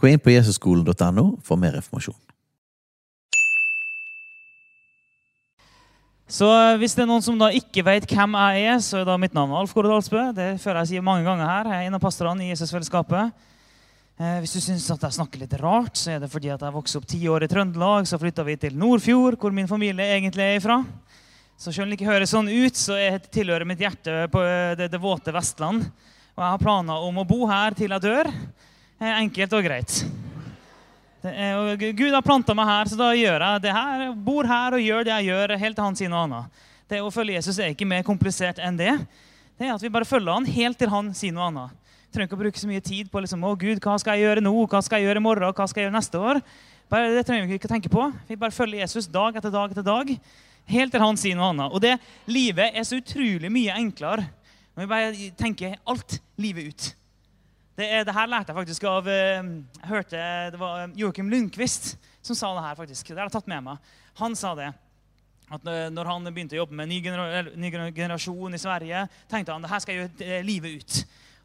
Gå inn på jesusskolen.no for mer informasjon. Så hvis det er noen som da ikke vet hvem jeg er, så er da mitt navn Alf Kåre Dalsbø. Det føler jeg sier mange ganger her. Jeg er en av pastorene i Jesusfellesskapet. Eh, hvis du syns at jeg snakker litt rart, så er det fordi at jeg vokste opp ti år i Trøndelag. Så flytta vi til Nordfjord, hvor min familie egentlig er ifra. Så selv om det ikke høres sånn ut, så jeg tilhører mitt hjerte på det, det våte Vestland. Og jeg har planer om å bo her til jeg dør. Eh, Enkelt og greit. Er, og Gud har planta meg her, så da gjør jeg det her. Bor her og gjør det jeg gjør, helt til han sier noe annet. Det Å følge Jesus er ikke mer komplisert enn det. Det er at vi bare følger han helt til han sier noe annet. Vi trenger ikke å bruke så mye tid på liksom, å Gud, hva skal jeg gjøre nå, hva skal jeg gjøre i morgen, hva skal jeg gjøre neste år. Bare, det trenger vi ikke å tenke på. Vi bare følger Jesus dag etter dag etter dag. Helt til han sier noe annet. Og det livet er så utrolig mye enklere når vi bare tenker alt livet ut. Det, er, det her lærte jeg faktisk av eh, Jeg hørte det var eh, Joakim Lundqvist som sa det her. faktisk. Det har jeg tatt med meg. Han sa det. At eh, når han begynte å jobbe med ny, genera ny generasjon i Sverige, tenkte han det her skal jeg gjøre livet ut.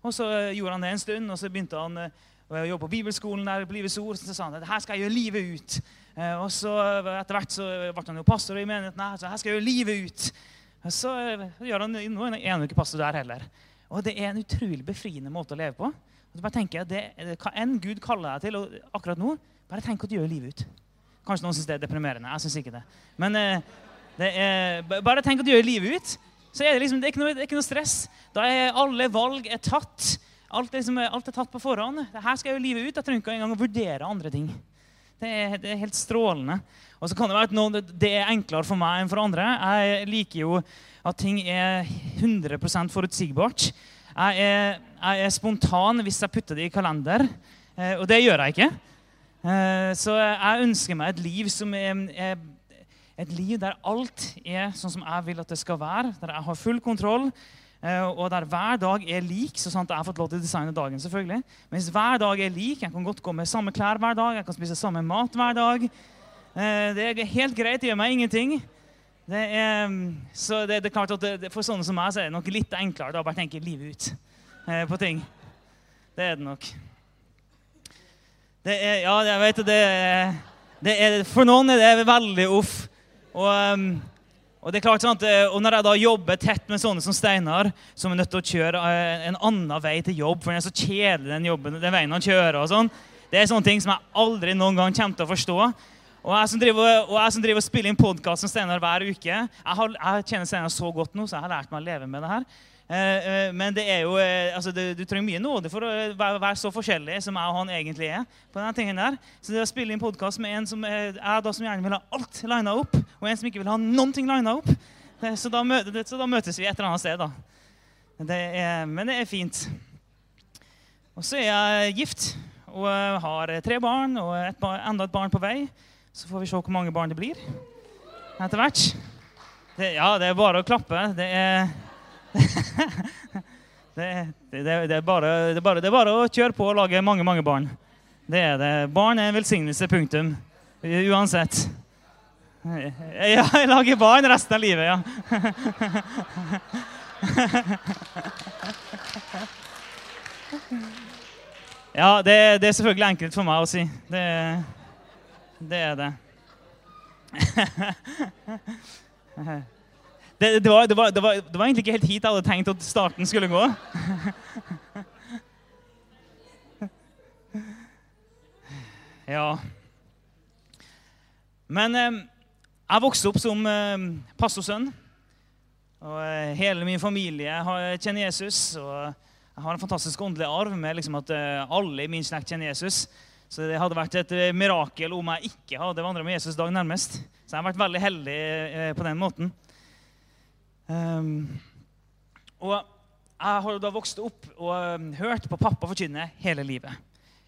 Og Så gjorde han det en stund, og så begynte han å jobbe på bibelskolen. der på Livets ord, Så sa han det her skal jeg gjøre livet ut. Og så Etter hvert så ble han jo pastor i menigheten. her, så her skal jeg gjøre livet ut. Så gjør han, Nå er jo ikke pastor der heller. Og Det er en utrolig befriende måte å leve på. Og så bare tenker jeg, det, Hva enn Gud kaller deg til akkurat nå, bare tenk hva du gjør livet ut. Kanskje noen syns det er deprimerende. Jeg syns ikke det. Men eh, det er, bare tenk at du gjør livet ut. Så er det liksom, det er ikke noe, er ikke noe stress. Da er alle valg er tatt. Alt er, liksom, alt er tatt på forhånd. Her skal jeg gjøre livet ut. Jeg trenger ikke engang å vurdere andre ting. Det er, det er, helt strålende. Og så kan Det være at noe, det er enklere for meg enn for andre. Jeg liker jo at ting er 100% forutsigbart. Jeg er, jeg er, spontan hvis jeg putter det i kalender, eh, og det gjør jeg ikke. Eh, så jeg ønsker meg et liv som er, et liv der alt er sånn som jeg vil at det skal være. Der jeg har full kontroll, eh, og der hver dag er lik. så sant jeg har fått lov til å designe dagen, selvfølgelig. Men hvis hver dag er lik, jeg kan godt gå med samme klær hver dag, jeg kan spise samme mat hver dag. Det er helt greit, det gjør meg ingenting. Det er, så det, det, er klart at det, For sånne som meg så er det nok litt enklere da bare tenke livet ut eh, på ting. Det er det nok. Det er, ja, jeg vet det, det er, For noen er det veldig uff. Og, um, og det er klart sånn at, og når jeg da jobber tett med sånne som Steinar, som er nødt til å kjøre eh, en annen vei til jobb, for den er så kjedelig, den jobben, den veien han kjører og sånn, Det er sånne ting som jeg aldri noen gang kommer til å forstå. Og jeg som driver og, jeg som driver og spiller inn podkast med Steinar hver uke Jeg, har, jeg kjenner Steinar så godt nå, så jeg har lært meg å leve med det her. Eh, eh, men det er jo, eh, altså, du, du trenger mye nåde for å være, være, så forskjellig som jeg og han egentlig er. på denne tingen der. Så det å spille inn podkast med en som er, da som gjerne vil ha alt lina opp, og en som ikke vil ha noen ting lina opp, så, da så, da møtes vi et eller annet sted. da. Det er, men det er fint. Og så er jeg gift og har tre barn og et, enda et barn på vei. Så får vi se hvor mange barn det blir etter hvert. Det, ja, det er bare å klappe. Det er det, det, er bare, det, er bare, det er bare å kjøre på og lage mange, mange barn. Det er det. Barn er en velsignelse. Punktum. Uansett. Ja, jeg lager barn resten av livet, ja. Ja, det, det, er selvfølgelig enkelt for meg å si. Det, det er det. Det, det, var, det, var, det, var, det, var, egentlig ikke helt hit jeg hadde tenkt at starten skulle gå. Ja Men eh, jeg vokste opp som eh, pastorsønn. Og eh, hele min familie har, kjenner Jesus. Og jeg har en fantastisk åndelig arv med liksom, at eh, alle i min slekt kjenner Jesus. Så det hadde vært et eh, mirakel om jeg ikke hadde vandra med Jesus dag nærmest. Så jeg har vært veldig heldig eh, på den måten. Um, og jeg har da vokst opp og um, hørt på pappa forkynne hele livet.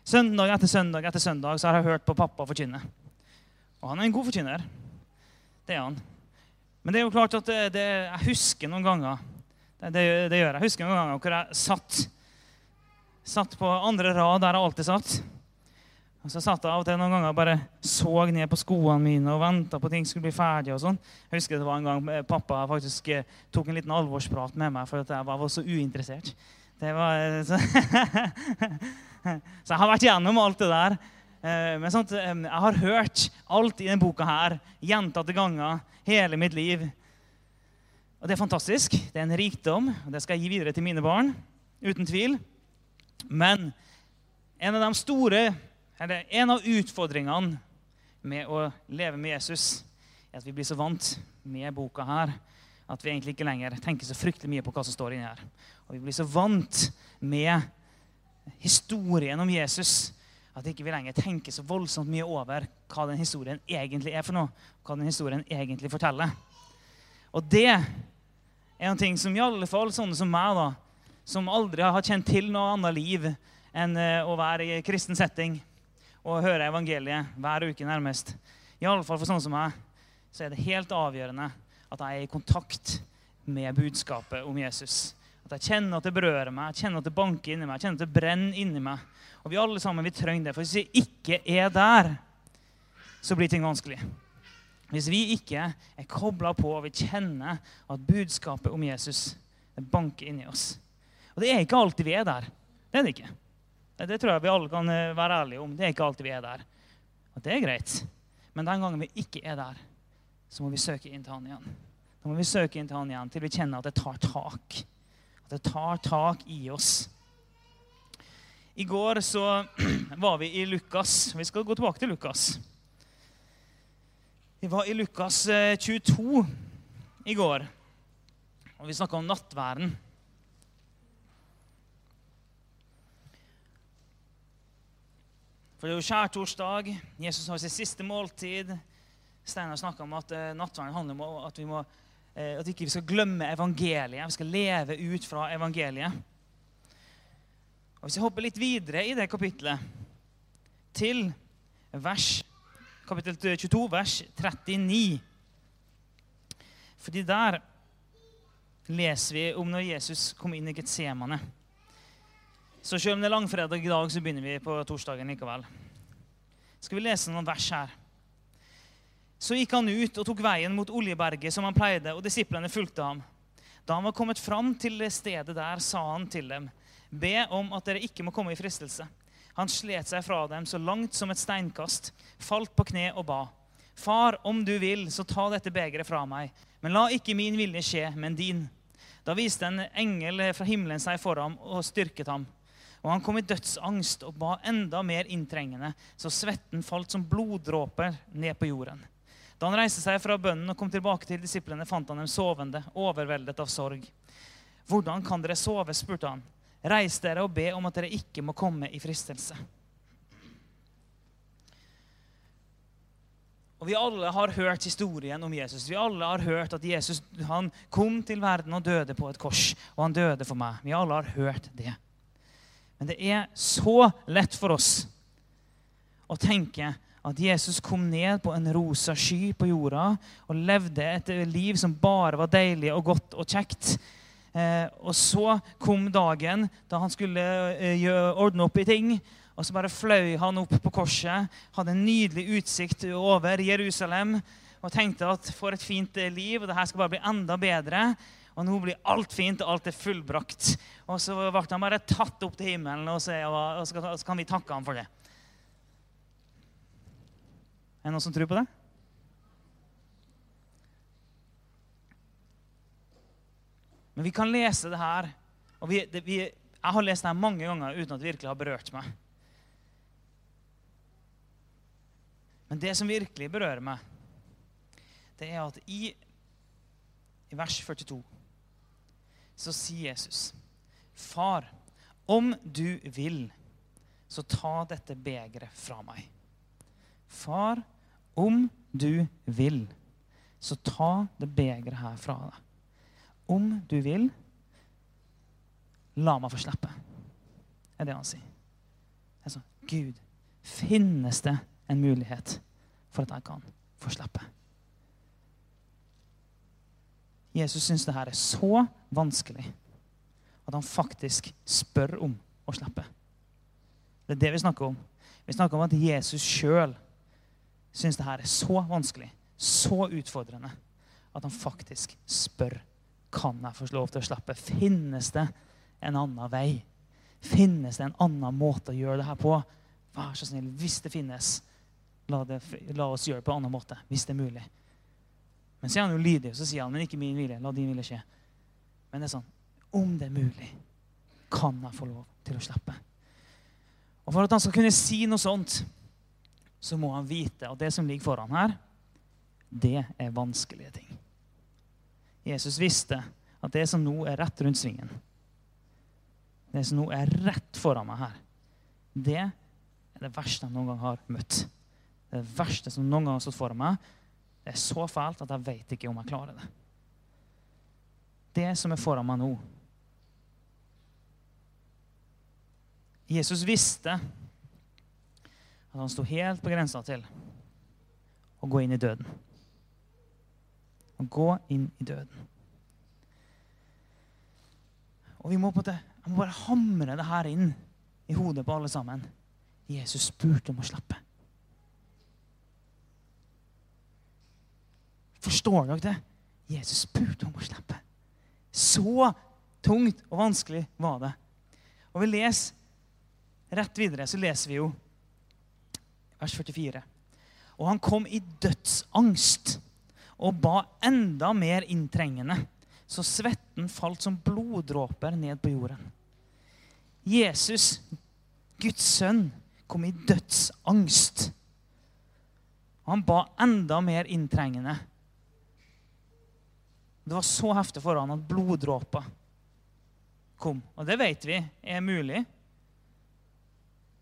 Søndag etter søndag etter søndag så har jeg hørt på pappa forkynne. Og han er en god forkynner. Det er han. Men det er jo klart at det, det, jeg husker noen ganger det, det, gjør jeg. Jeg husker noen ganger hvor jeg satt, satt på andre rad der jeg alltid satt. Og så satt jeg av og til noen ganger og bare så ned på skoene mine og venta på at ting skulle bli ferdig. og sånn. Jeg husker det var en gang pappa faktisk eh, tok en liten alvorsprat med meg for at jeg var så uinteressert. Det var, eh, så, så jeg har vært gjennom alt det der. Eh, men sånt, jeg har hørt alt i denne boka her gjentatte ganger hele mitt liv. Og det er fantastisk. Det er en rikdom, og det skal jeg gi videre til mine barn. Uten tvil. Men en av de store eller en av utfordringene med å leve med Jesus er at vi blir så vant med boka her at vi egentlig ikke lenger tenker så fryktelig mye på hva som står inni her. Og vi blir så vant med historien om Jesus at ikke vi lenger tenker så voldsomt mye over hva den historien egentlig er for noe. Hva den historien egentlig forteller. Og det er noe ting som i alle fall sånne som meg, da, som aldri har kjent til noe annet liv enn eh, å være i kristen setting, og høre evangeliet hver uke nærmest, i alle fall for sånne som meg, så er det helt avgjørende at jeg er i kontakt med budskapet om Jesus. At jeg kjenner at det berører meg, jeg kjenner at det banker inni meg, jeg kjenner at det brenner inni meg. Og vi alle sammen vi trenger det. For hvis vi ikke er der, så blir ting vanskelig. Hvis vi ikke er kobla på og vi kjenner at budskapet om Jesus banker inni oss. Og det er ikke alltid vi er der. Det er det ikke. Det tror jeg vi alle kan eh, være ærlige om. Det er ikke alltid vi er der. Og det er greit. Men den gangen vi ikke er der, så må vi søke inn til han igjen. Da må vi søke inn til han igjen til vi kjenner at det tar tak. At det tar tak i oss. I går så var vi i Lukas. Vi skal gå tilbake til Lukas. Vi var i Lukas 22 eh, i går, og vi snakka om nattværen. For det er jo skjærtorsdag. Jesus har sitt siste måltid. Steinar snakka om at uh, nattverden handler om at vi må, uh, at ikke vi skal glemme evangeliet. Vi skal leve ut fra evangeliet. Og Hvis jeg hopper litt videre i det kapitlet, til vers, kapittel 22, vers 39 Fordi der leser vi om når Jesus kom inn i Getsemane. Så selv om det er langfredag i dag, så begynner vi på torsdagen likevel. Skal vi lese noen vers her? Så gikk han ut og tok veien mot Oljeberget, som han pleide, og disiplene fulgte ham. Da han var kommet fram til det stedet der, sa han til dem, be om at dere ikke må komme i fristelse. Han slet seg fra dem så langt som et steinkast, falt på kne og ba. Far, om du vil, så ta dette begeret fra meg, men la ikke min vilje skje, men din. Da viste en engel fra himmelen seg for ham og styrket ham. Og han kom i dødsangst og ba enda mer inntrengende, så svetten falt som bloddråper ned på jorden. Da han reiste seg fra bønnen og kom tilbake til disiplene, fant han dem sovende, overveldet av sorg. Hvordan kan dere sove? spurte han. Reis dere og be om at dere ikke må komme i fristelse. Og Vi alle har hørt historien om Jesus. Vi alle har hørt at Jesus han kom til verden og døde på et kors. Og han døde for meg. Vi alle har hørt det. Men det er så lett for oss å tenke at Jesus kom ned på en rosa sky på jorda og levde et liv som bare var deilig og godt og kjekt. Eh, og så kom dagen da han skulle eh, ordne opp i ting. Og så bare fløy han opp på korset, hadde en nydelig utsikt over Jerusalem og tenkte at for et fint liv, og det her skal bare bli enda bedre. Og nå blir alt fint, og alt er fullbrakt. Og så ble han bare tatt opp til himmelen, og så, og så kan vi takke ham for det. Er det noen som tror på det? Men vi kan lese det her. og vi, det, vi, Jeg har lest det her mange ganger uten at det virkelig har berørt meg. Men det som virkelig berører meg, det er at i, i vers 42 så sier Jesus, 'Far, om du vil, så ta dette begeret fra meg.' Far, om du vil, så ta det begeret her fra deg. Om du vil, la meg få slippe, er det han sier. Altså, Gud, finnes det en mulighet for at jeg kan få slippe? Jesus syns det her er så vanskelig at han faktisk spør om å slippe. Det er det vi snakker om. Vi snakker om at Jesus sjøl syns det her er så vanskelig, så utfordrende, at han faktisk spør kan jeg få lov til å slippe. Finnes det en annen vei? Finnes det en annen måte å gjøre det her på? Vær så snill, hvis det finnes, la, det, la oss gjøre det på en annen måte. Hvis det er mulig. Men så er han jo lydig, og så sier han, men ikke min vilje. La din vilje skje. Men det er sånn Om det er mulig, kan jeg få lov til å slippe. Og For at han skal kunne si noe sånt, så må han vite at det som ligger foran her, det er vanskelige ting. Jesus visste at det som nå er rett rundt svingen, det som nå er rett foran meg her, det er det verste jeg noen gang har møtt. Det, er verste som noen gang har stått foran meg, det er så fælt at jeg vet ikke om jeg klarer det. Det som er foran meg nå Jesus visste at han sto helt på grensa til å gå inn i døden. Å gå inn i døden. Og vi må på en måte, Jeg må bare hamre det her inn i hodet på alle sammen. Jesus spurte om å slappe. Forstår dere det? Jesus spurte om å slippe. Så tungt og vanskelig var det. Og vi leser rett videre, så leser vi jo vers 44. Og han kom i dødsangst og ba enda mer inntrengende, så svetten falt som bloddråper ned på jorden. Jesus, Guds sønn, kom i dødsangst. Han ba enda mer inntrengende. Det var så heftig for han at bloddråper kom. Og det vet vi er mulig.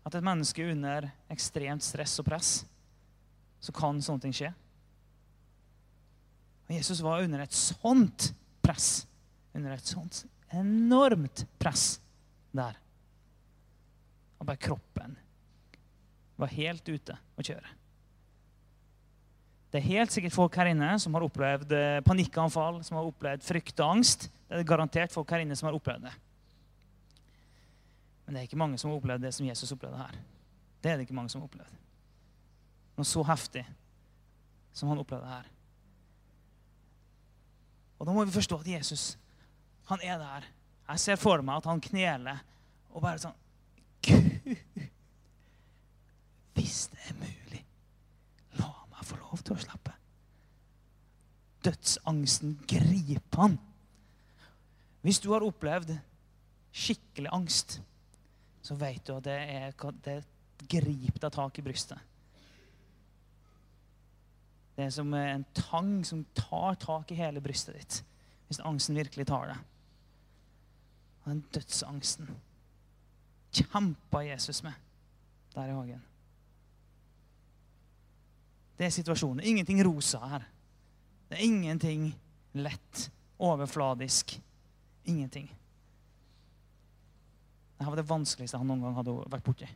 At et menneske under ekstremt stress og press, så kan sånne ting skje. Og Jesus var under et sånt press. Under et sånt enormt press der. Og bare kroppen var helt ute å kjøre. Det er helt sikkert folk her inne som har opplevd eh, panikkanfall, som har opplevd frykt og angst. Det er garantert folk her inne som har opplevd det. Men det er ikke mange som har opplevd det som Jesus opplevde her. Det er det ikke mange som har opplevd. Noe så heftig som han opplevde her. Og da må vi forstå at Jesus, han er der. Jeg ser for meg at han kneler og bare sånn Gud, hvis det er mulig, lov til å slappe. Dødsangsten griper han. Hvis du har opplevd skikkelig angst, så vet du at det, er, det griper deg tak i brystet. Det er som en tang som tar tak i hele brystet ditt. Hvis angsten virkelig tar det. Den dødsangsten kjempa Jesus med der i hagen. Det er situasjonen. Ingenting rosa her. Det er ingenting lett, overfladisk. Ingenting. Dette var det vanskeligste han noen gang hadde vært borti.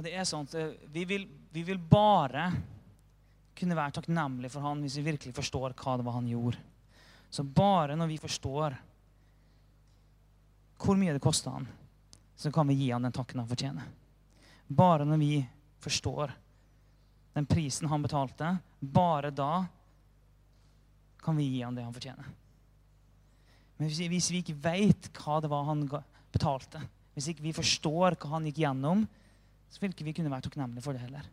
Og det er sånn at eh, vi vil, vi vil bare kunne være takknemlige for han hvis vi virkelig forstår hva det var han gjorde. Så bare når vi forstår hvor mye det kosta han, så kan vi gi han den takken han fortjener. Bare når vi forstår den prisen han betalte, bare da kan vi gi han det han fortjener. Men hvis vi ikke veit hva det var han betalte, hvis ikke vi forstår hva han gikk gjennom, så vil ikke vi kunne være takknemlige for det heller.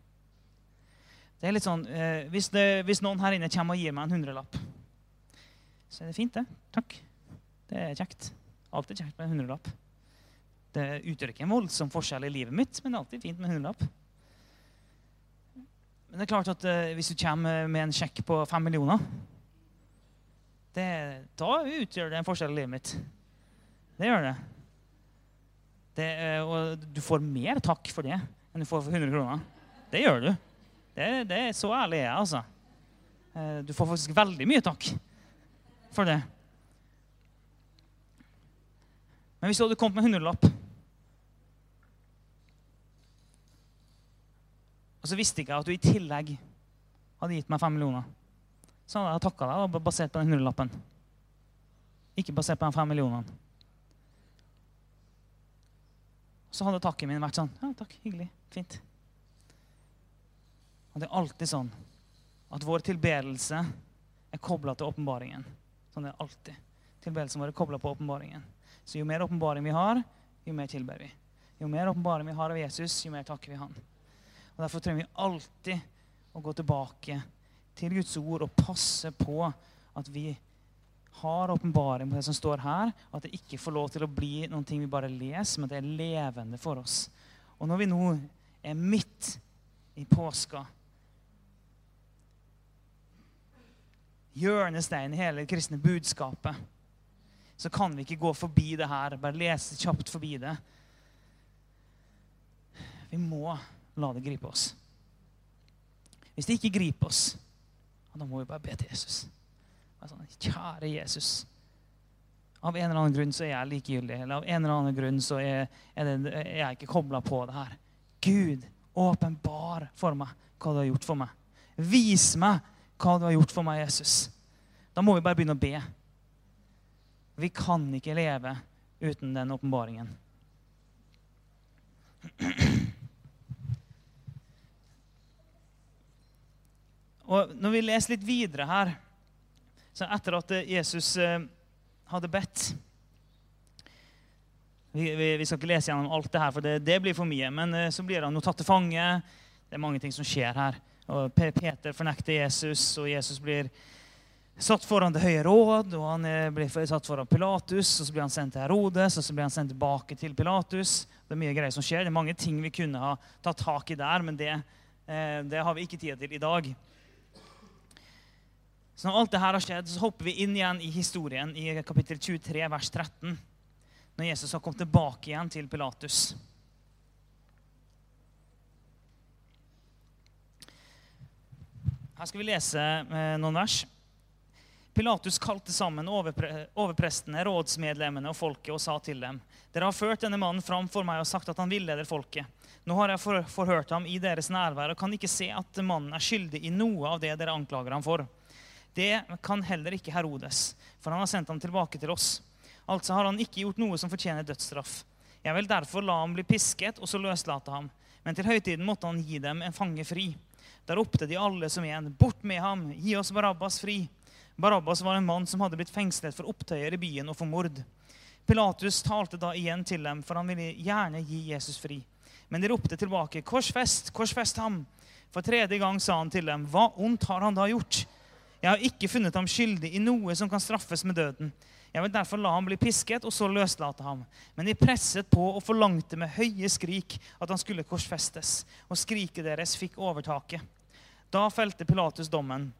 Det er litt sånn, eh, hvis, det, hvis, noen her inne kommer og gir meg en hundrelapp, så er det fint, det. Takk. Det er kjekt. Alltid kjekt med en hundrelapp. Det utgjør ikke en voldsom forskjell i livet mitt, men det er alltid fint med en hundrelapp. Men det er klart at uh, hvis du kommer med en sjekk på fem millioner, det, da utgjør det en forskjell i livet mitt. Det gjør det. det uh, og du får mer takk for det enn du får for 100 kroner. Det gjør du. Det, det er så ærlig er jeg, altså. Uh, du får faktisk veldig mye takk for det. Men hvis du hadde kommet med en hundrelapp Og så visste ikke jeg at du i tillegg hadde gitt meg fem millioner. Så hadde jeg takka deg basert på den hundrelappen. Ikke basert på de fem millionene. Så hadde takken min vært sånn Ja, takk. Hyggelig. Fint. Og det er alltid sånn at vår tilbedelse er kobla til åpenbaringen. Sånn er det alltid. Tilbedelsen vår er kobla på åpenbaringen. Så jo mer åpenbaring vi har, jo mer tilber vi. Jo mer åpenbaring vi har av Jesus, jo mer takker vi Han. Og Derfor trenger vi alltid å gå tilbake til Guds ord og passe på at vi har åpenbaring på det som står her, og at det ikke får lov til å bli noen ting vi bare leser, men at det er levende for oss. Og når vi nå er midt i påska Hjørnesteinen i hele det kristne budskapet så kan vi ikke gå forbi det her, bare lese kjapt forbi det. Vi må la det gripe oss. Hvis det ikke griper oss, da må vi bare be til Jesus. Sånn, Kjære Jesus. Av en eller annen grunn så er jeg likegyldig. Eller av en eller annen grunn så er, er, det, er jeg ikke kobla på det her. Gud, åpenbar for meg hva du har gjort for meg. Vis meg hva du har gjort for meg, Jesus. Da må vi bare begynne å be. Vi kan ikke leve uten den åpenbaringen. Og Når vi leser litt videre her, så etter at Jesus eh, hadde bedt vi, vi, vi, skal ikke lese gjennom alt det her, for det, det blir for mye. Men eh, så blir han jo tatt til fange. Det er mange ting som skjer her. Og Peter fornekter Jesus, og Jesus blir satt foran Det høye råd, og han blir satt foran Pilatus. og Så blir han sendt til Herodes, og så blir han sendt tilbake til Pilatus. Det er mye greier som skjer. Det er mange ting vi kunne ha tatt tak i der, men det, eh, det har vi ikke tid til i dag. Så når alt dette har skjedd, så hopper vi inn igjen i historien i kapittel 23, vers 13. Når Jesus har kommet tilbake igjen til Pilatus. Her skal vi lese eh, noen vers. Pilatus kalte sammen overpre overprestene, rådsmedlemmene og folket og sa til dem.: Dere har ført denne mannen fram for meg og sagt at han villeder folket. Nå har jeg for forhørt ham i deres nærvær og kan ikke se at mannen er skyldig i noe av det dere anklager ham for. Det kan heller ikke Herodes, for han har sendt ham tilbake til oss. Altså har han ikke gjort noe som fortjener dødsstraff. Jeg vil derfor la ham bli pisket og så løslate ham. Men til høytiden måtte han gi dem en fange fri. Da ropte de alle som en, bort med ham, gi oss Barabbas fri. Barabbas var en mann som hadde blitt fengslet for opptøyer i byen og for mord. Pilatus talte da igjen til dem, for han ville gjerne gi Jesus fri. Men de ropte tilbake, 'Korsfest, korsfest ham!' For tredje gang sa han til dem, 'Hva ondt har han da gjort?' 'Jeg har ikke funnet ham skyldig i noe som kan straffes med døden.' 'Jeg vil derfor la ham bli pisket, og så løslate ham.' Men de presset på og forlangte med høye skrik at han skulle korsfestes, og skriket deres fikk overtaket. Da felte Pilatus dommen.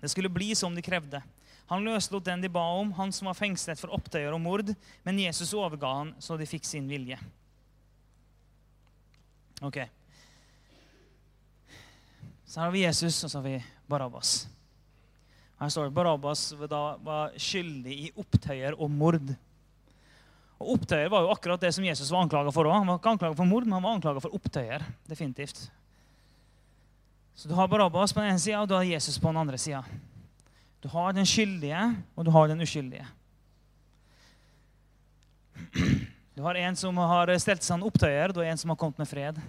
Det skulle bli som de krevde. Han løslot den de ba om, han som var fengslet for opptøyer og mord, men Jesus overga han så de fikk sin vilje. Ok. Så her har vi Jesus, og så har vi Barabbas. Her står det Barabbas var skyldig i opptøyer og mord. Og Opptøyer var jo akkurat det som Jesus var anklaga for òg. Han var ikke anklaga for mord, men han var anklaga for opptøyer. definitivt. Så du har Barabbas på den ene sida, og du har Jesus på den andre sida. Du har den skyldige, og du har den uskyldige. Du har en som har stelt seg en opptøyer, du har en som har kommet med fred.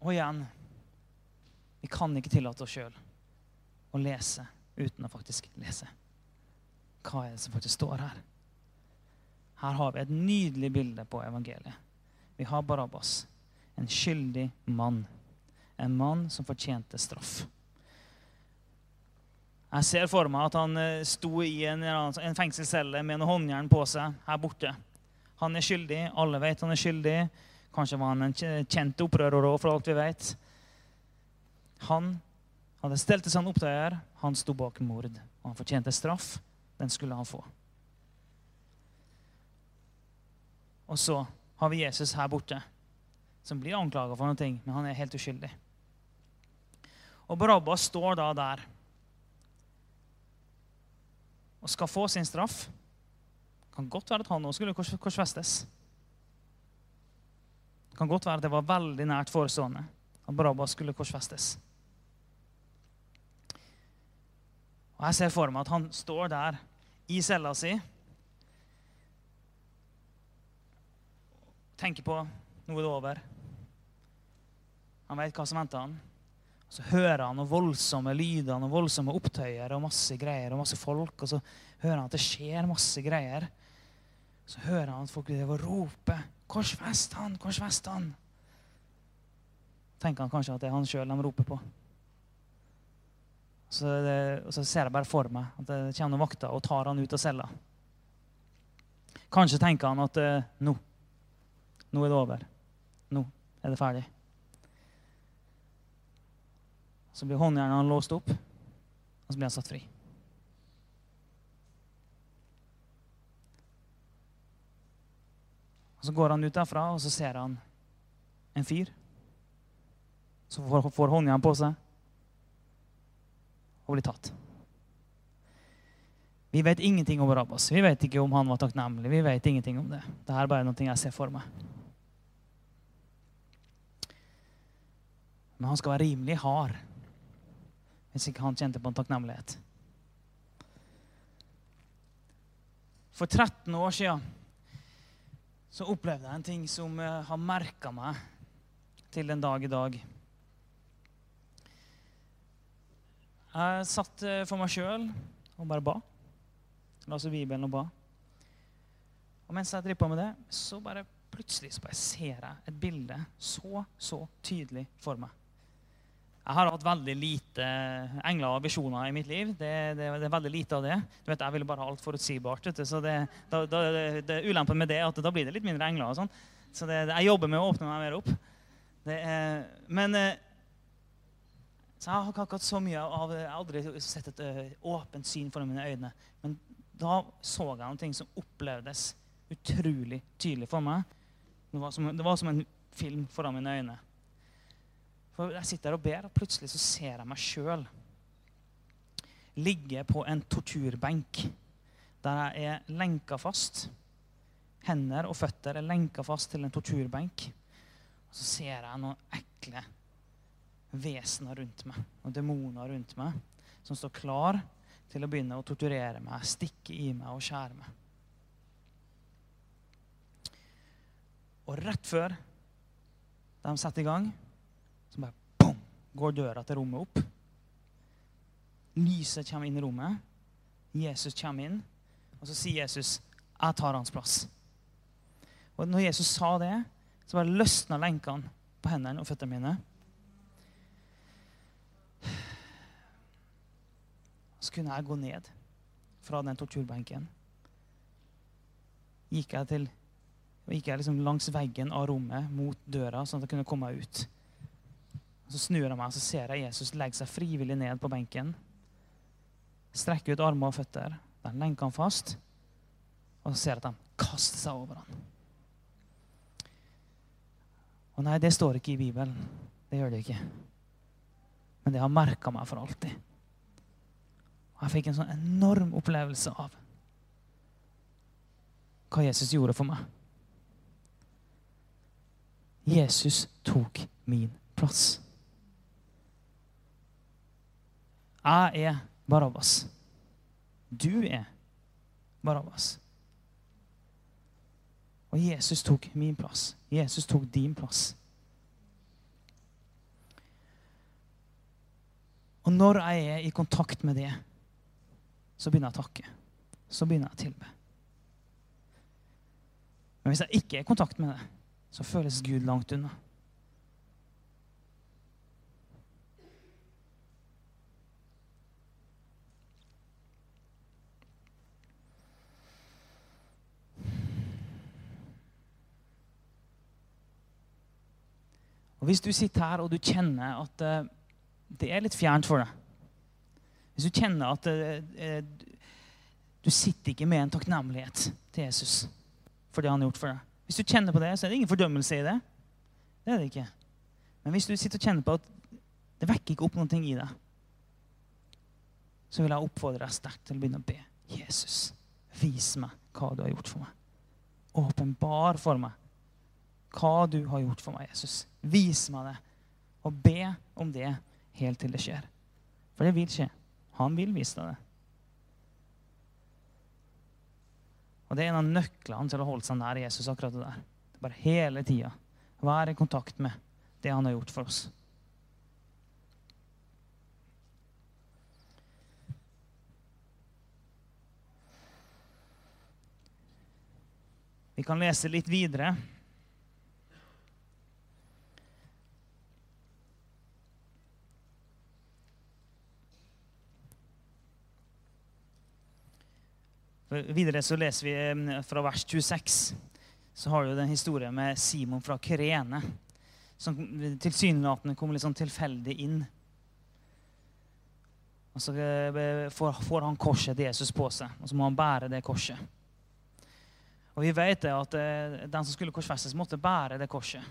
Og igjen vi kan ikke tillate oss sjøl å lese uten å faktisk lese. Hva er det som faktisk står her? Her har vi et nydelig bilde på evangeliet. Vi har Barabbas, en skyldig mann. En mann som fortjente straff. Jeg ser for meg at han eh, sto i en, en fengselscelle med en håndjern på seg her borte. Han er skyldig. Alle vet han er skyldig. Kanskje var han en kjent opprører òg, for alt vi vet. Han hadde stelt seg en opptøyer. Han sto bak mord. Og han fortjente straff. Den skulle han få. Og så har vi Jesus her borte, som blir anklaga for noe, men han er helt uskyldig. Og Barabbas står da der og skal få sin straff. Det kan godt være at han også skulle korsfestes. Det kan godt være at det var veldig nært forestående at Barabbas skulle korsfestes. Og Jeg ser for meg at han står der i cella si tenker på nå er det over. Han vet hva som venter han. Så hører han noen voldsomme lyder noen voldsomme opptøyer og masse greier og masse folk. Og så hører han at det skjer masse greier. Så hører han at folk og roper 'Korsfest han! Korsfest han!' Tenker han kanskje at det er han sjøl de roper på. Så det, og så ser jeg bare for meg at det kommer noen vakter og tar han ut av cella. Kanskje tenker han at eh, nå, nå er det over. Nå er det ferdig. Så blir håndjernene låst opp, og så blir han satt fri. Og Så går han ut derfra, og så ser han en fyr som får, får håndjern på seg og blir tatt. Vi vet ingenting om Barabbas. Vi vet ikke om han var takknemlig. Vi vet ingenting om det. Dette er bare noe jeg ser for meg. Men han skal være rimelig hard hvis ikke han kjente på en takknemlighet. For 13 år siden så opplevde jeg en ting som eh, har merka meg til den dag i dag. Jeg satt eh, for meg sjøl og bare ba. La oss Bibelen og ba. Og mens jeg driver med det, så bare plutselig så bare ser jeg et bilde så, så tydelig for meg. Jeg har hatt veldig lite engler og visjoner i mitt liv. Det, det, det, er veldig lite av det. Du vet, Jeg ville bare ha alt forutsigbart. så det, da, da, det, Ulempen med det er at da blir det litt mindre engler. og sånn. Så jeg jobber med å åpne meg mer opp. Er, men eh, så Jeg har ikke akkurat så mye av Jeg har aldri sett et uh, åpent syn foran mine øyne. Men da så jeg noe som opplevdes utrolig tydelig for meg. Det var som, det var som en film foran mine øyne. For Jeg sitter der og ber, og plutselig så ser jeg meg sjøl ligge på en torturbenk der jeg er lenka fast. Hender og føtter er lenka fast til en torturbenk. Og så ser jeg noen ekle vesener rundt meg og demoner rundt meg som står klar til å begynne å torturere meg, stikke i meg og skjære meg. Og rett før de setter i gang, går døra til rommet opp. Lyset kommer inn i rommet. Jesus kommer inn, og så sier Jesus, 'Jeg tar hans plass'. Og når Jesus sa det, så bare løsna lenkene på hendene og føttene mine. Så kunne jeg gå ned fra den torturbenken. Gikk jeg, til, gikk jeg liksom langs veggen av rommet mot døra, sånn at jeg kunne komme meg ut. Så snur jeg meg så ser jeg Jesus legge seg frivillig ned på benken. Strekke ut armer og føtter. Der lenker han fast. Og så ser jeg at de kaster seg over han. Og nei, det står ikke i Bibelen. Det gjør det ikke. Men det har merka meg for alltid. Og jeg fikk en sånn enorm opplevelse av hva Jesus gjorde for meg. Jesus tok min plass. Jeg er Barabbas. Du er Barabbas. Og Jesus tok min plass. Jesus tok din plass. Og når jeg er i kontakt med det, så begynner jeg å takke. Så begynner jeg å tilbe. Men hvis jeg ikke er i kontakt med det, så føles Gud langt unna. Og Hvis du sitter her og du kjenner at uh, det er litt fjernt for deg Hvis du kjenner at uh, du sitter ikke med en takknemlighet til Jesus for det han har gjort for deg Hvis du kjenner på det, så er det ingen fordømmelse i det. Det er det ikke. Men hvis du sitter og kjenner på at det vekker ikke opp noe i deg, så vil jeg oppfordre deg sterkt til å begynne å be. Jesus, vis meg hva du har gjort for meg. Åpenbar for meg hva du har gjort for meg, Jesus. Vis meg det. Og be om det helt til det skjer. For det vil skje. Han vil vise deg det. Og Det er en av nøklene til å holde seg nær Jesus. akkurat det der. Det bare hele tida. Være i kontakt med det han har gjort for oss. Vi kan lese litt videre. Videre så leser vi fra vers 26. Så har du den historien med Simon fra Kyrene. Som tilsynelatende kommer litt sånn tilfeldig inn. Og Så eh, får han korset til Jesus på seg, og så må han bære det korset. Og vi vet det at eh, den som skulle korsfestes, måtte bære det korset.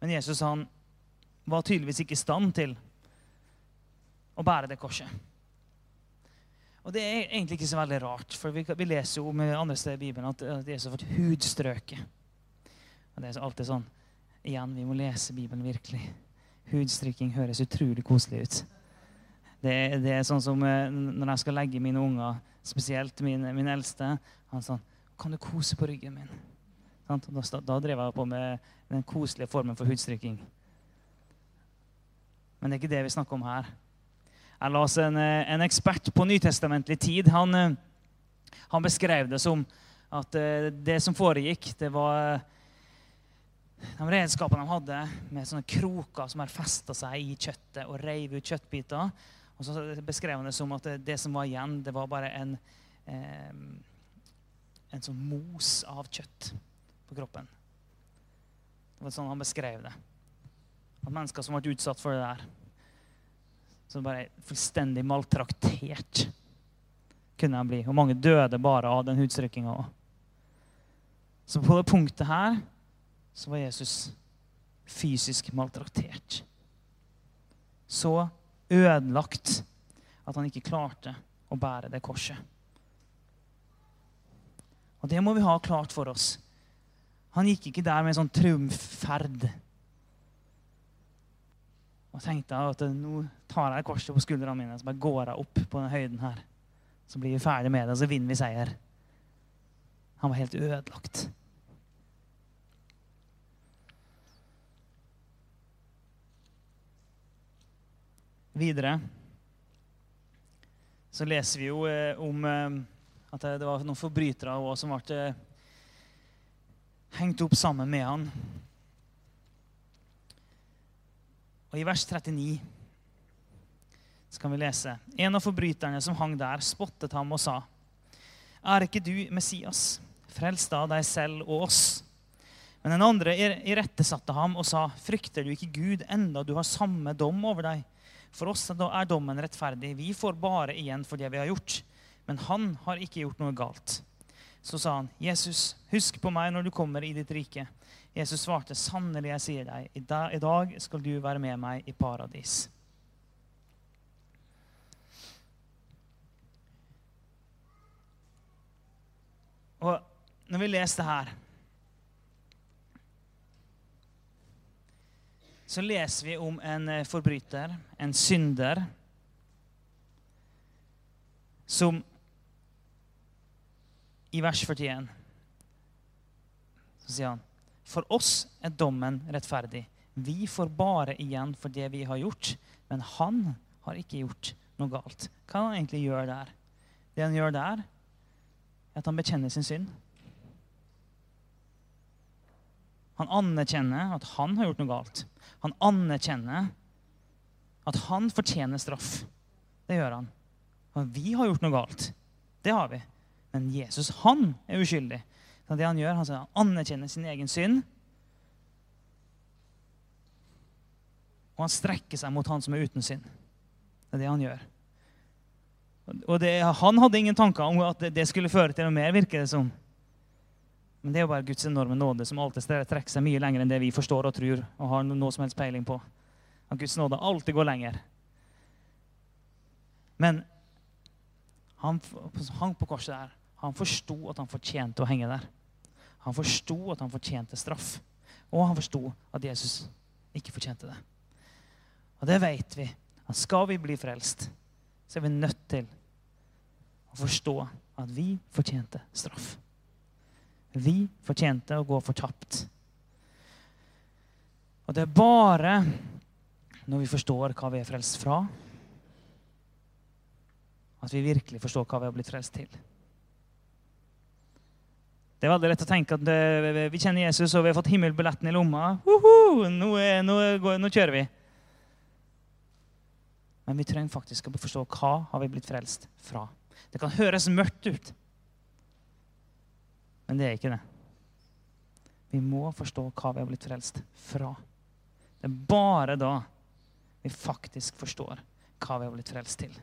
Men Jesus han var tydeligvis ikke i stand til å bære det korset. Og det er egentlig ikke så veldig rart, for vi, vi leser jo om andre steder i Bibelen at, Jesus har fått hudstrøket. Og det er alltid sånn Igjen, vi må lese Bibelen virkelig. Hudstrykking høres utrolig koselig ut. Det, det, er sånn som eh, når jeg skal legge mine unger, spesielt min, min eldste Han sånn 'Kan du kose på ryggen min?' Da, da, drev jeg på med den koselige formen for hudstrykking. Men det er ikke det vi snakker om her. Jeg leste en, eh, en ekspert på nytestamentlig tid. Han, eh, han, beskrev det som at det som foregikk, det var de redskapene de hadde med sånne kroker som hadde festa seg i kjøttet og reiv ut kjøttbiter. Og så beskrev han det som at det, som var igjen, det var bare en, eh, en sånn mos av kjøtt på kroppen. Det var sånn han beskrev det. At mennesker som ble utsatt for det der, som bare fullstendig maltraktert kunne han bli. Og mange døde bare av den hudstrykkinga òg. Så på det punktet her så var Jesus fysisk maltraktert. Så ødelagt at han ikke klarte å bære det korset. Og det må vi ha klart for oss. Han gikk ikke der med en sånn triumfferd og tenkte at nå tar jeg korset på skuldrene mine så bare går jeg opp på den høyden her. Så blir vi ferdig med det, og så vinner vi seier. Han var helt ødelagt. Videre så leser vi jo eh, om eh, at det var noen forbrytere også som ble eh, hengt opp sammen med han. Og I vers 39 så kan vi lese En av forbryterne som hang der, spottet ham og sa, Er ikke du Messias? Frels da deg selv og oss. Men den andre irettesatte ham og sa, Frykter du ikke Gud enda du har samme dom over deg? For oss er dommen rettferdig. Vi får bare igjen for det vi har gjort. Men han har ikke gjort noe galt. Så sa han, 'Jesus, husk på meg når du kommer i ditt rike.' Jesus svarte, 'Sannelig, jeg sier deg, i dag skal du være med meg i paradis.' Og når vi leser det her så leser vi om en eh, forbryter, en synder, som i vers 41 så sier han For oss er dommen rettferdig. Vi får bare igjen for det vi har gjort. Men han har ikke gjort noe galt. Hva kan han egentlig gjøre der? Det han gjør der, er at han bekjenner sin synd. Han anerkjenner at han har gjort noe galt. Han anerkjenner at han fortjener straff. Det gjør han. Og vi har gjort noe galt. Det har vi. Men Jesus, han er uskyldig. Så det Han gjør, han, han anerkjenner sin egen synd. Og han strekker seg mot han som er uten synd. Det er det han gjør. Og det, Han hadde ingen tanker om at det skulle føre til noe mer, virker det som. Men det er jo bare Guds enorme nåde som alltid trekker seg mye lenger enn det vi forstår og tror og har noe som helst peiling på. At Guds nåde alltid går lenger. Men han hang på korset der. Han forsto at han fortjente å henge der. Han forsto at han fortjente straff. Og han forsto at Jesus ikke fortjente det. Og det vet vi. At skal vi bli frelst, så er vi nødt til å forstå at vi fortjente straff. Vi fortjente å gå fortapt. Og det er bare når vi forstår hva vi er frelst fra, at vi virkelig forstår hva vi har blitt frelst til. Det er veldig lett å tenke at vi kjenner Jesus og vi har fått himmelbilletten i lomma. Nå, nå, nå, kjører vi. Men vi trenger faktisk å forstå hva har vi blitt frelst fra. Det kan høres mørkt ut, men det er ikke det. Vi må forstå hva vi har blitt frelst fra. Det er bare da vi faktisk forstår hva vi har blitt frelst til.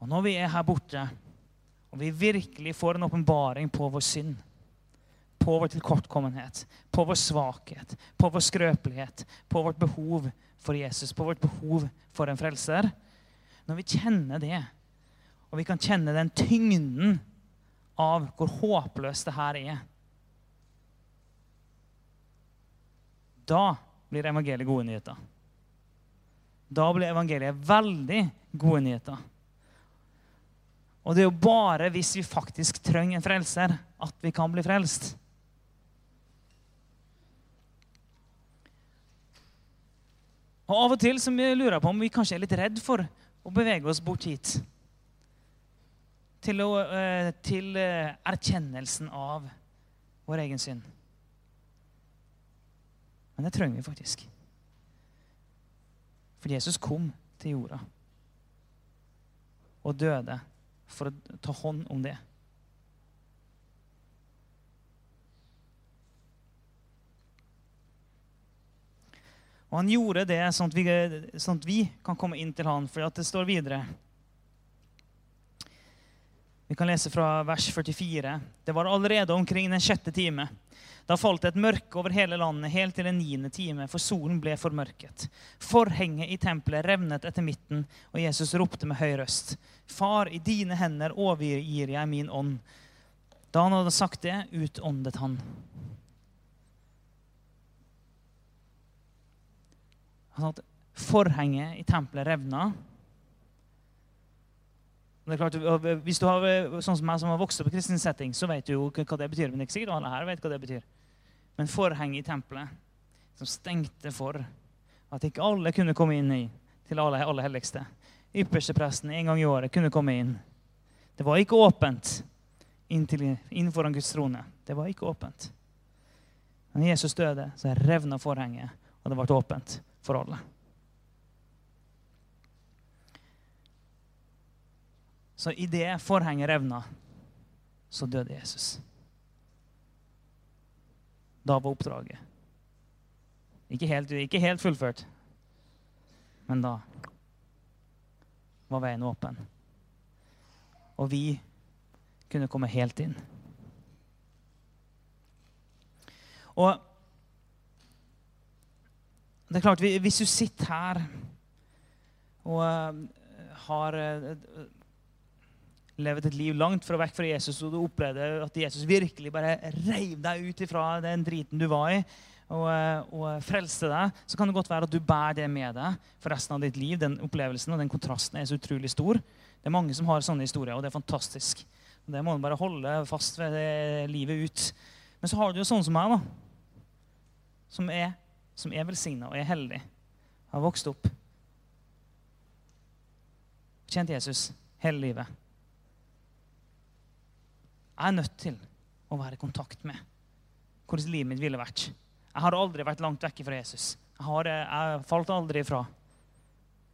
Og når vi er her borte, og vi virkelig får en åpenbaring på vår synd, på vår tilkortkommenhet, på vår svakhet, på vår skrøpelighet, på vårt behov for Jesus, på vårt behov for en frelser Når vi kjenner det, og vi kan kjenne den tyngden av hvor håpløst det her er Da blir evangeliet gode nyheter. Da blir evangeliet veldig gode nyheter. Og det er jo bare hvis vi faktisk trenger en frelser, at vi kan bli frelst. Og Av og til så lurer jeg på om vi kanskje er litt redd for å bevege oss bort hit. Til, å, eh, til eh, erkjennelsen av vår egen synd. Men det trenger vi faktisk. For Jesus kom til jorda og døde for å ta hånd om det. Og han gjorde det sånn at, vi, sånn at vi, kan komme inn til han, for det står videre. Vi kan lese fra vers 44. Det var allerede omkring den sjette time. Da falt det et mørke over hele landet helt til den niende time, for solen ble formørket. Forhenget i tempelet revnet etter midten, og Jesus ropte med høy røst. Far, i dine hender overgir jeg min ånd. Da han hadde sagt det, utåndet han. Sa at forhenget i tempelet revna. Det er klart, hvis du har, sånn som meg som har vokst opp i kristen setting, så vet du jo hva det betyr. Men ikke sikkert alle her vet hva det betyr. Men forhenget i tempelet som stengte for at ikke alle kunne komme inn i, til alle aller helligste. Ypperstepresten en gang i året kunne komme inn. Det var ikke åpent inn, til, inn foran Guds trone. Det var ikke åpent. Men Jesus døde, så revna forhenget, og det ble åpent for alle. Så idet forhenget revna, så døde Jesus. Da var oppdraget ikke helt, ikke helt fullført, men da var veien åpen. Og vi kunne komme helt inn. Og det er klart, Hvis du sitter her og eh, har eh, levd et liv langt fra vekk fra Jesus, og du opplevde at Jesus virkelig bare reiv deg ut ifra den driten du var i, og, eh, og, frelste deg, så kan det godt være at du bærer det med deg for resten av ditt liv. Den opplevelsen og den kontrasten er så utrolig stor. Det er mange som har sånne historier, og det er fantastisk. Det må man bare holde fast ved livet ut. Men så har du jo sånne som meg, da. Som er, som er velsigna og er heldig. Har vokst opp. Kjent Jesus hele livet. Jeg er nødt til å være i kontakt med hvordan livet mitt ville vært. Jeg har aldri vært langt vekk fra Jesus. Jeg, har, jeg falt aldri ifra.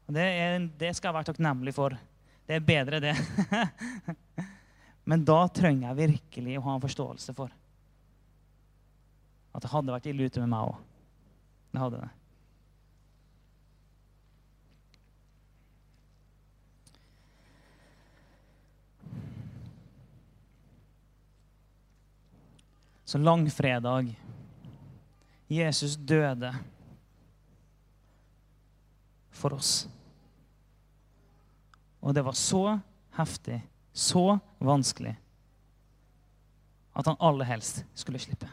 Det, er, det, skal jeg være takknemlig for. Det er bedre, det. Men da trenger jeg virkelig å ha en forståelse for at det hadde vært ille ute med meg òg. Den hadde det. Så langfredag Jesus døde for oss. Og det var så heftig, så vanskelig, at han aller helst skulle slippe.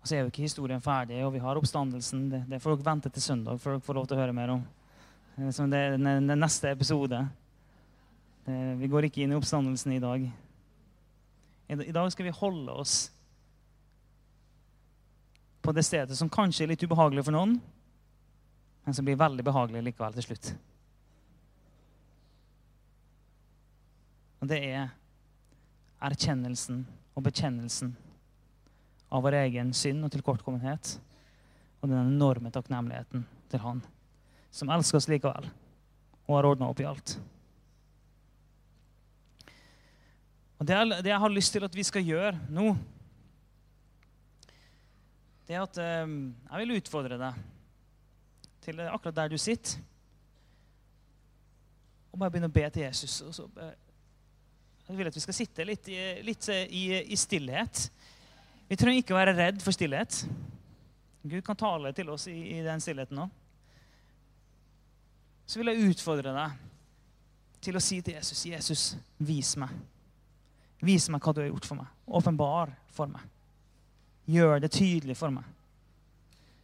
Og så er jo ikke historien ferdig, og vi har oppstandelsen. Det, det får dere vente til søndag før dere får lov til å høre mer om. Det er den, neste episode. Det, vi går ikke inn i oppstandelsen i dag. I dag skal vi holde oss på det stedet som kanskje er litt ubehagelig for noen, men som blir veldig behagelig likevel til slutt. Og det er erkjennelsen og bekjennelsen av vår egen synd og tilkortkommenhet og den enorme takknemligheten til Han, som elsker oss likevel og har ordna opp i alt. Og det, det jeg har lyst til at vi skal gjøre nå, det er at eh, jeg vil utfordre deg til akkurat der du sitter. Og bare begynne å be til Jesus. Og så, jeg vil at vi skal sitte litt, litt i, i stillhet. Vi trenger ikke å være redd for stillhet. Gud kan tale til oss i, i den stillheten nå. Så vil jeg utfordre deg til å si til Jesus, 'Jesus, vis meg.' Vis meg hva du har gjort for meg. Åpenbar for meg. Gjør det tydelig for meg.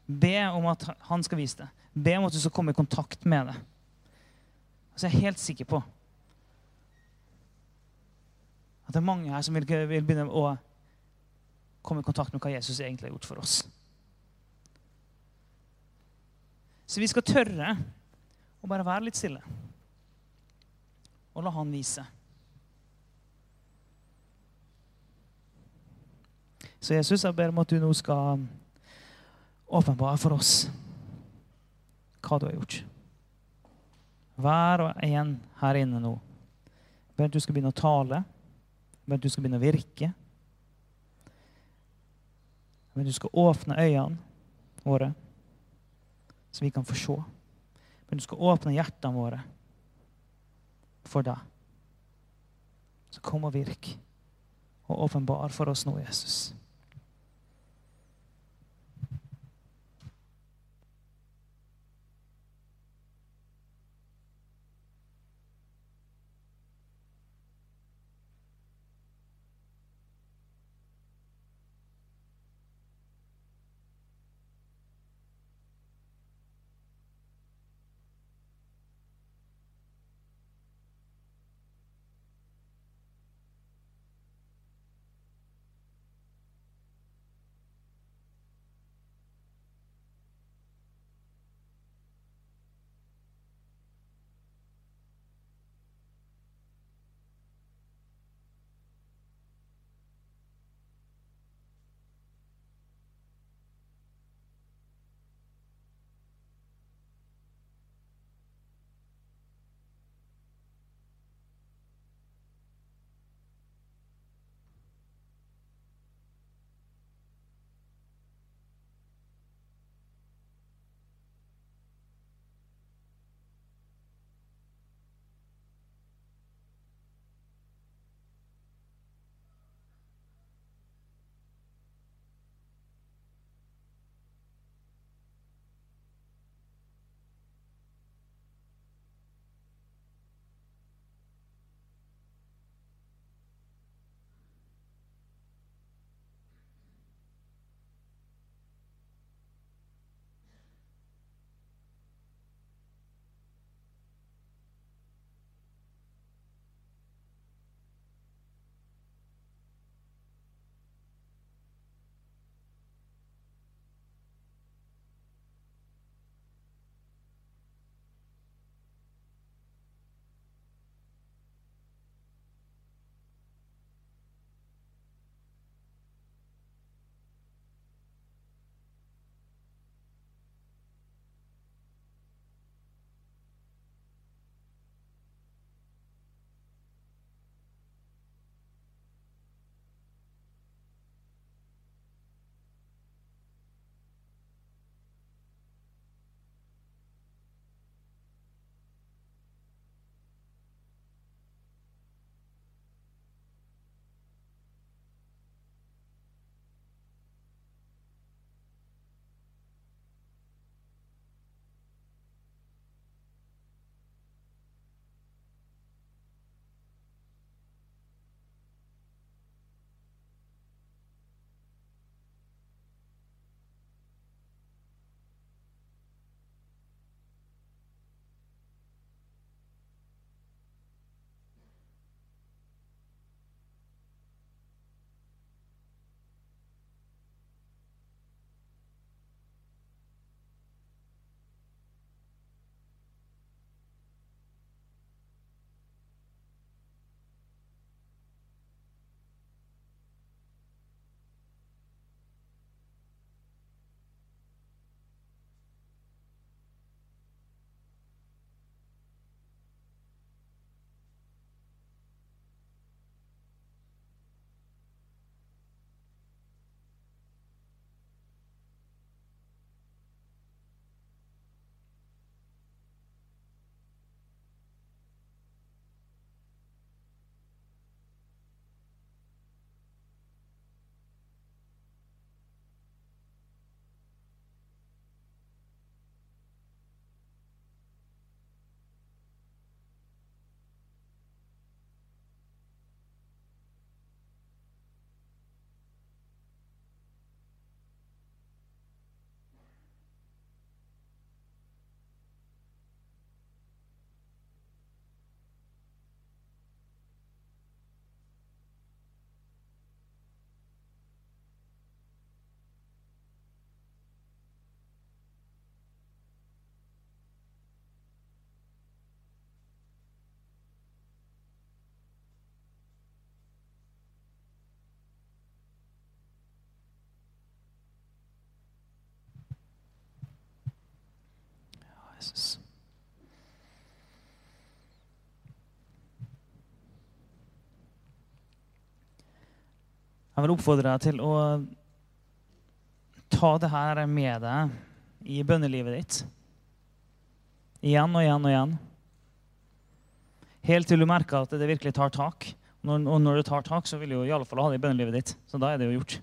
Be om at han skal vise det. Be om at du skal komme i kontakt med det. Så jeg er helt sikker på at det er mange her som vil, vil begynne å komme i kontakt med hva Jesus egentlig har gjort for oss. Så vi skal tørre å bare være litt stille og la han vise. Så Jesus, jeg ber om at du nå skal åpenbare for oss hva du har gjort. Hver og en her inne nå. Jeg ber at du skal begynne å tale. Jeg ber at du skal begynne å virke. At du skal åpne øynene våre, så vi kan få se. Men du skal åpne hjertene våre for deg. Så kom og virk, og åpenbar for oss nå, Jesus. Jesus. Jeg vil oppfordre deg til å ta det her med deg i bønnelivet ditt. Igjen og igjen og igjen. Helt til du merker at det virkelig tar tak. Når, og når det tar tak, så vil du i alle fall ha det i bønnelivet ditt. Så da er det jo gjort.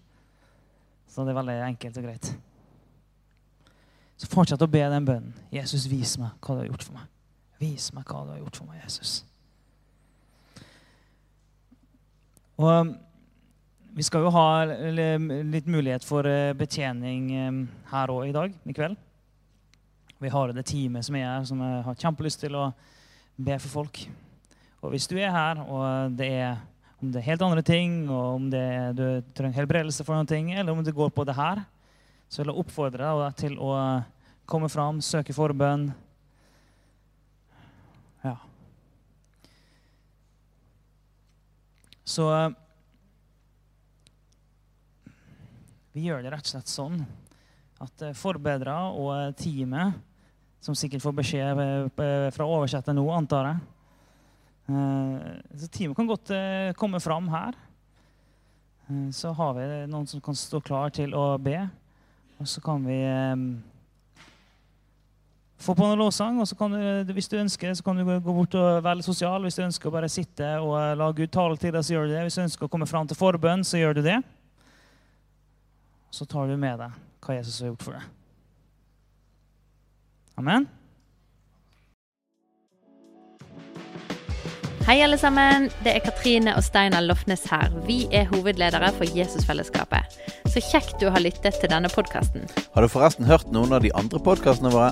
Så det er veldig enkelt og greit. Så fortsett å be den bønnen. Jesus, vis meg hva du har gjort for meg. Vis meg hva du har gjort for meg, Jesus. Og um, vi skal jo ha litt mulighet for eh, betjening um, her òg i dag, i kveld. Vi har det teamet som er her, som jeg har kjempelyst til å be for folk. Og hvis du er her, og det er, om det er helt andre ting, og om det du trenger helbredelse for noen ting, eller om det går på det her, så vil jeg oppfordre deg til å komme fram, søke forbønn. Ja. Så vi gjør det rett og slett sånn at forbedra og eh, teamet, som sikkert får beskjed eh, fra oversetter nå, antar jeg så Teamet kan godt komme fram her. Så har vi noen som kan stå klar til å be. Og så kan vi få på noen lovsang. Og så kan du, hvis du ønsker, så kan du gå bort og være litt sosial. Hvis du ønsker å bare sitte og la Gud tale til deg, så gjør du det. Hvis du ønsker å komme fram til forbønn, så gjør du det så tar du med deg hva Jesus har gjort for deg. Amen. Hei, alle sammen. Det er Katrine og Steinar Lofnes her. Vi er hovedledere for Jesusfellesskapet. Så kjekt du har lyttet til denne podkasten. Har du forresten hørt noen av de andre podkastene våre?